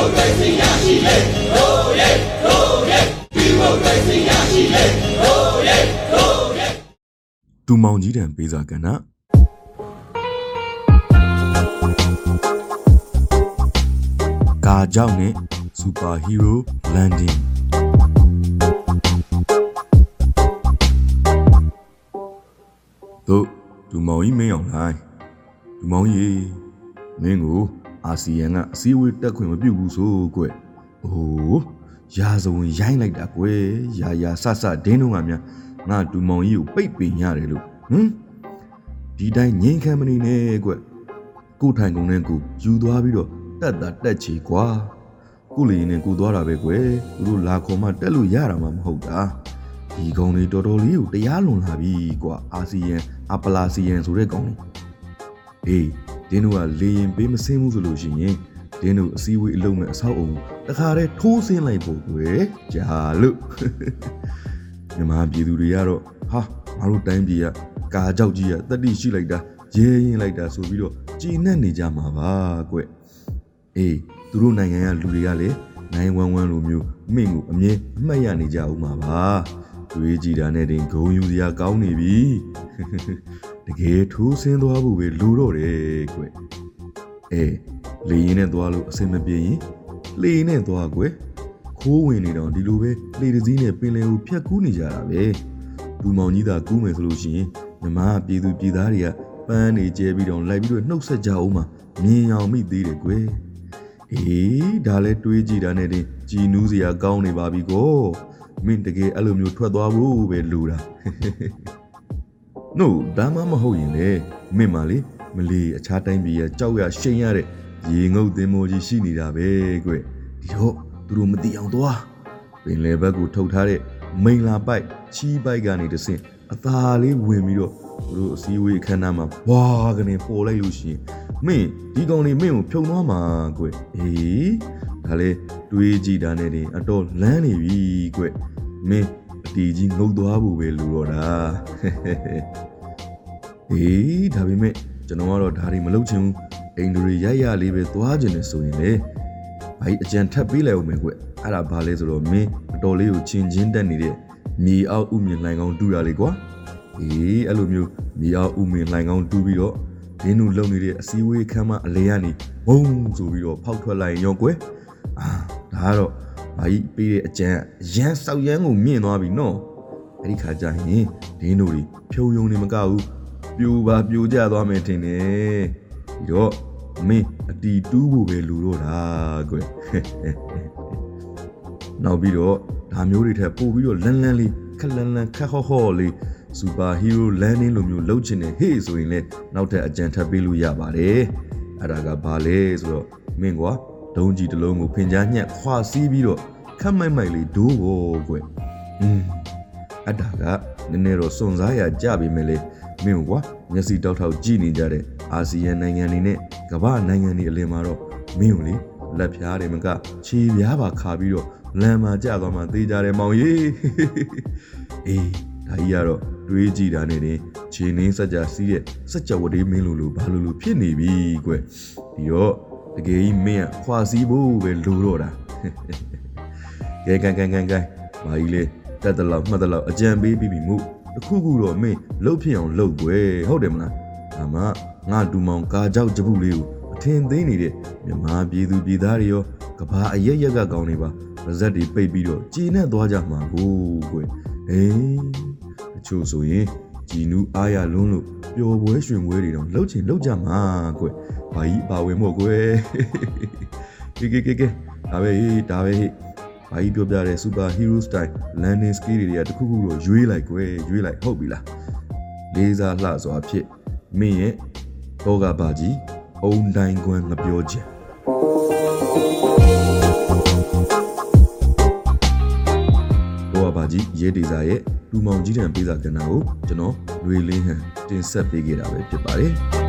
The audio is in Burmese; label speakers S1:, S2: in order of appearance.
S1: မိုကရေစီရရှိလေတို့ရဲ့တို့ရဲ့ဒီမိုကရေစီရရှိလေတို့ရဲ့တို့ရဲ့
S2: တူမောင်ကြီးတံပေးစာကဏ္ဍကာကြောင့်နဲ့စူပါဟီးရိုးလန်ဒင်တို့တူမောင်ကြီးမင်းအောင်လိုက်တူမောင်ကြီးမင်းကို အာဆီယံကအစည်းအဝေးတက်ခွင့်မပြုဘူးဆိုကွ။အိုးရာဇဝင်ရိုင်းလိုက်တာကွယ်။ရာရာဆဆဒင်းတော့ကများငါတူမောင်ကြီးကိုပိတ်ပင်ရတယ်လို့ဟမ်ဒီတိုင်းငိမ့်ခံမနေနဲ့ကွကိုထိုင်ကုန်နဲ့ကိုယူသွားပြီးတော့တက်တာတက်ချီကွာကိုလေရင်နဲ့ကိုသွားတာပဲကွယ်သူတို့လာခေါ်မှတက်လို့ရတာမှမဟုတ်တာဒီကောင်တွေတော်တော်လေးကိုတရားလွန်လာပြီကွာအာဆီယံအပလာဆီယံဆိုတဲ့ကောင်တွေအေး ဒင်းတို့ကလေရင်ပေးမစင်းဘူးဆိုလို့ရှိရင်ဒင်းတို့အစည်းအဝေးအလုံးမဲ့အဆောက်အုံတခါတည်းထိုးဆင်းလိုက်ဖို့ကွယ်ဂျာလို့မြန်မာပြည်သူတွေကတော့ဟာငါတို့တိုင်းပြည်ကကာကြောက်ကြီးကတတိရှိလိုက်တာရဲရင်လိုက်တာဆိုပြီးတော့ကြည်နဲ့နေကြမှာပါကွအေးသူတို့နိုင်ငံကလူတွေကလည်းနိုင်ဝမ်ဝမ်လိုမျိုးမင့်ကိုအမြဲအမှတ်ရနေကြဦးမှာပါတွေးကြည့်တာနဲ့တင်ဂုံယူစရာကောင်းနေပြီတ ကယ်ထိုးဆင်းသွားဖို့ပဲလိုတော့တယ်ကွအေးလေရင်နဲ့သွားလို့အဆင်မပြေရင်လေရင်နဲ့သွားကွခိုးဝင်နေတော့ဒီလိုပဲလေတစည်းနဲ့ပင်လယ်ကိုဖြတ်ကူးနေကြတာပဲလူမောင်ကြီးသာကူးမယ်ဆိုလို့ရှိရင်မြမပြည်သူပြည်သားတွေကပန်းနေကျဲပြီးတော့လိုက်ပြီးတော့နှုတ်ဆက်ကြအောင်မှာမြင်အောင်မိသေးတယ်ကွယ်အေးဒါလဲတွေးကြည့်တာနဲ့တင်ကြည်နူးစရာကောင်းနေပါပြီကောမင်းတကယ်အဲ့လိုမျိုးထွက်သွားဖို့ပဲလိုတာ နို့ဒါမှမဟုတ်ရင်လေမင်းမလေးမလီအခြားတိုင်းပြည်ကကြောက်ရရှိန်ရတဲ့ရေငုတ်သင်္ဘောကြီးရှိနေတာပဲကွဒီတော့သူတို့မသိအောင်သွားပင်လယ်ဘက်ကိုထုတ်ထားတဲ့မိန်လာပိုက်ချီးပိုက်ကနေတဆင့်အသာလေးဝင်ပြီးတော့သူတို့အစည်းအဝေးအခမ်းအနားမှာဝါကနေပေါ်လိုက်လို့ရှိရင်မင်းဒီကောင်လေးမင်းကိုဖြုံသွားမှာကွအေးဒါလေတွေးကြည့်တာနဲ့တင်အတော်လန်းနေပြီကွမင်း အတီကြီးငုတ်သွားဖို့ပဲလူတော့တာအေးဒါပေမဲ့ကျွန်တော်ကတော့ဒါတွေမလုပ်ချင်ဘူးအိမ်တွေရရလေးပဲသွားခြင်းနဲ့ဆိုရင်လေဘာကြီးအကြံထပ်ပေးလိုက်အောင်မယ်ကွအဲ့ဒါဘာလဲဆိုတော့မင်းအတော်လေးကိုချင်းချင်းတက်နေတဲ့မြေအောက်ဥမြင်လှိုင်ကောင်းတူတာလေကွာအေးအဲ့လိုမျိုးမြေအောက်ဥမြင်လှိုင်ကောင်းတူပြီးတော့ဒင်းနူလုံနေတဲ့အစည်းအဝေးခန်းမအလဲကနေဘုံဆိုပြီးတော့ဖောက်ထွက်လိုက်ရင်ရောကွယ်အာဒါကတော့ ဘာကြီးပေးတဲ့အကြံရန်ဆောက်ရန်ကိုမြင့်သွားပြီနော်အဲ့ဒီခါကျရင်ဒင်းတို့တွေဖြုံယုံနေမကဘူးပြူပါပြူကြသွားမယ်ထင်တယ်ဒီတော့မင်းအတီတူးဖို့ပဲလူတော့တာကွယ်နောက်ပြီးတော့ဒါမျိုးတွေထက်ပို့ပြီးတော့လန်းလန်းလေးခက်လန်းလန်းခက်ဟော့ဟော့လေးစူပါဟီးရိုးလန်းနင်းလိုမျိုးလှုပ်ချင်တယ်ဟေ့ဆိုရင်လည်းနောက်ထပ်အကြံထပ်ပေးလို့ရပါတယ်အဲ့ဒါကဘာလဲဆိုတော့မင်းကွာ ဒုံးကြီးတစ်လုံးကိုဖင်ကြားညက်ခွာစီးပြီးတော့ခက်မိုက်မိုက်လေးဒိုးဖို့ကွယ်อืม အတ္တာကနည်းနည်းတော့စွန့်စားရကြပြီမဲ့လေမင်းကွာမျက်စိတောက်ထောက်ကြည့်နေကြတဲ့အာဆီယံနိုင်ငံတွေနဲ့ကမ္ဘာနိုင်ငံတွေအလင်မှာတော့မင်းကိုလေလက်ဖြားတယ်မကခြေပြားပါခါပြီးတော့လမ်းမှာကြာသွားမှသေးကြတယ်မောင်ကြီးအေးဒါကြီးကတော့တွေးကြည့်တာနဲ့တင်ခြေနှင်းစัจ जा စီးတဲ့စัจ जा ဝတေးမင်းလိုလိုဘာလိုလိုဖြစ်နေပြီကွဒီတော့ တကယ်ကြီးမင်းကခွာစည်းဖို့ပဲလိုတော့တာကဲကန်ကန်ကန်ကန်မာကြီးလေတက်တလောက်မှတ်တလောက်အကြံပေးပြီးပြီမို့တခုခုတော့မင်းလှုပ်ဖြစ်အောင်လှုပ်ွယ်ဟုတ်တယ်မလားဒါမှငါဒူမောင်ကာကြောက်ကြပုလေးကိုအထင်သေးနေတဲ့မြမပြည်သူပြည်သားတွေရောကဘာအရက်ရက်ကကောင်းနေပါပါဇက်တွေပိတ်ပြီးတော့ကြည်နဲ့သွားကြမှာကိုကွယ်ဟေးတချို့ဆိုရင် ကြည်နူးအားရလွန်းလို့ပျော်ပွဲရွှင်ပွဲတွေတော့လှုပ်ချင်လှုပ်ကြမှာကွယ်ဘာကြီးပါဝင်မို့ကွယ်ကဲကဲကဲကဲဒါပဲဟေးဒါပဲဟေး။ဘာကြီးပြောပြတဲ့ super hero style landing skill တွေကတခုခုတော့ရွေးလိုက်ကွယ်ရွေးလိုက်ဟုတ်ပြီလား။လေးစားလှစွာဖြစ်မင်းရဲ့တောကဘာကြီးအုံတိုင်းကွန်းမပြောချင်တောကဘာကြီးရဲဒေစာရဲ့ လူမောင်ကြီးတံပေးစာကဏ္ဍကိုကျွန်တော်လွေလင်းဟန်တင်ဆက်ပေးခဲ့တာပဲဖြစ်ပါတယ်။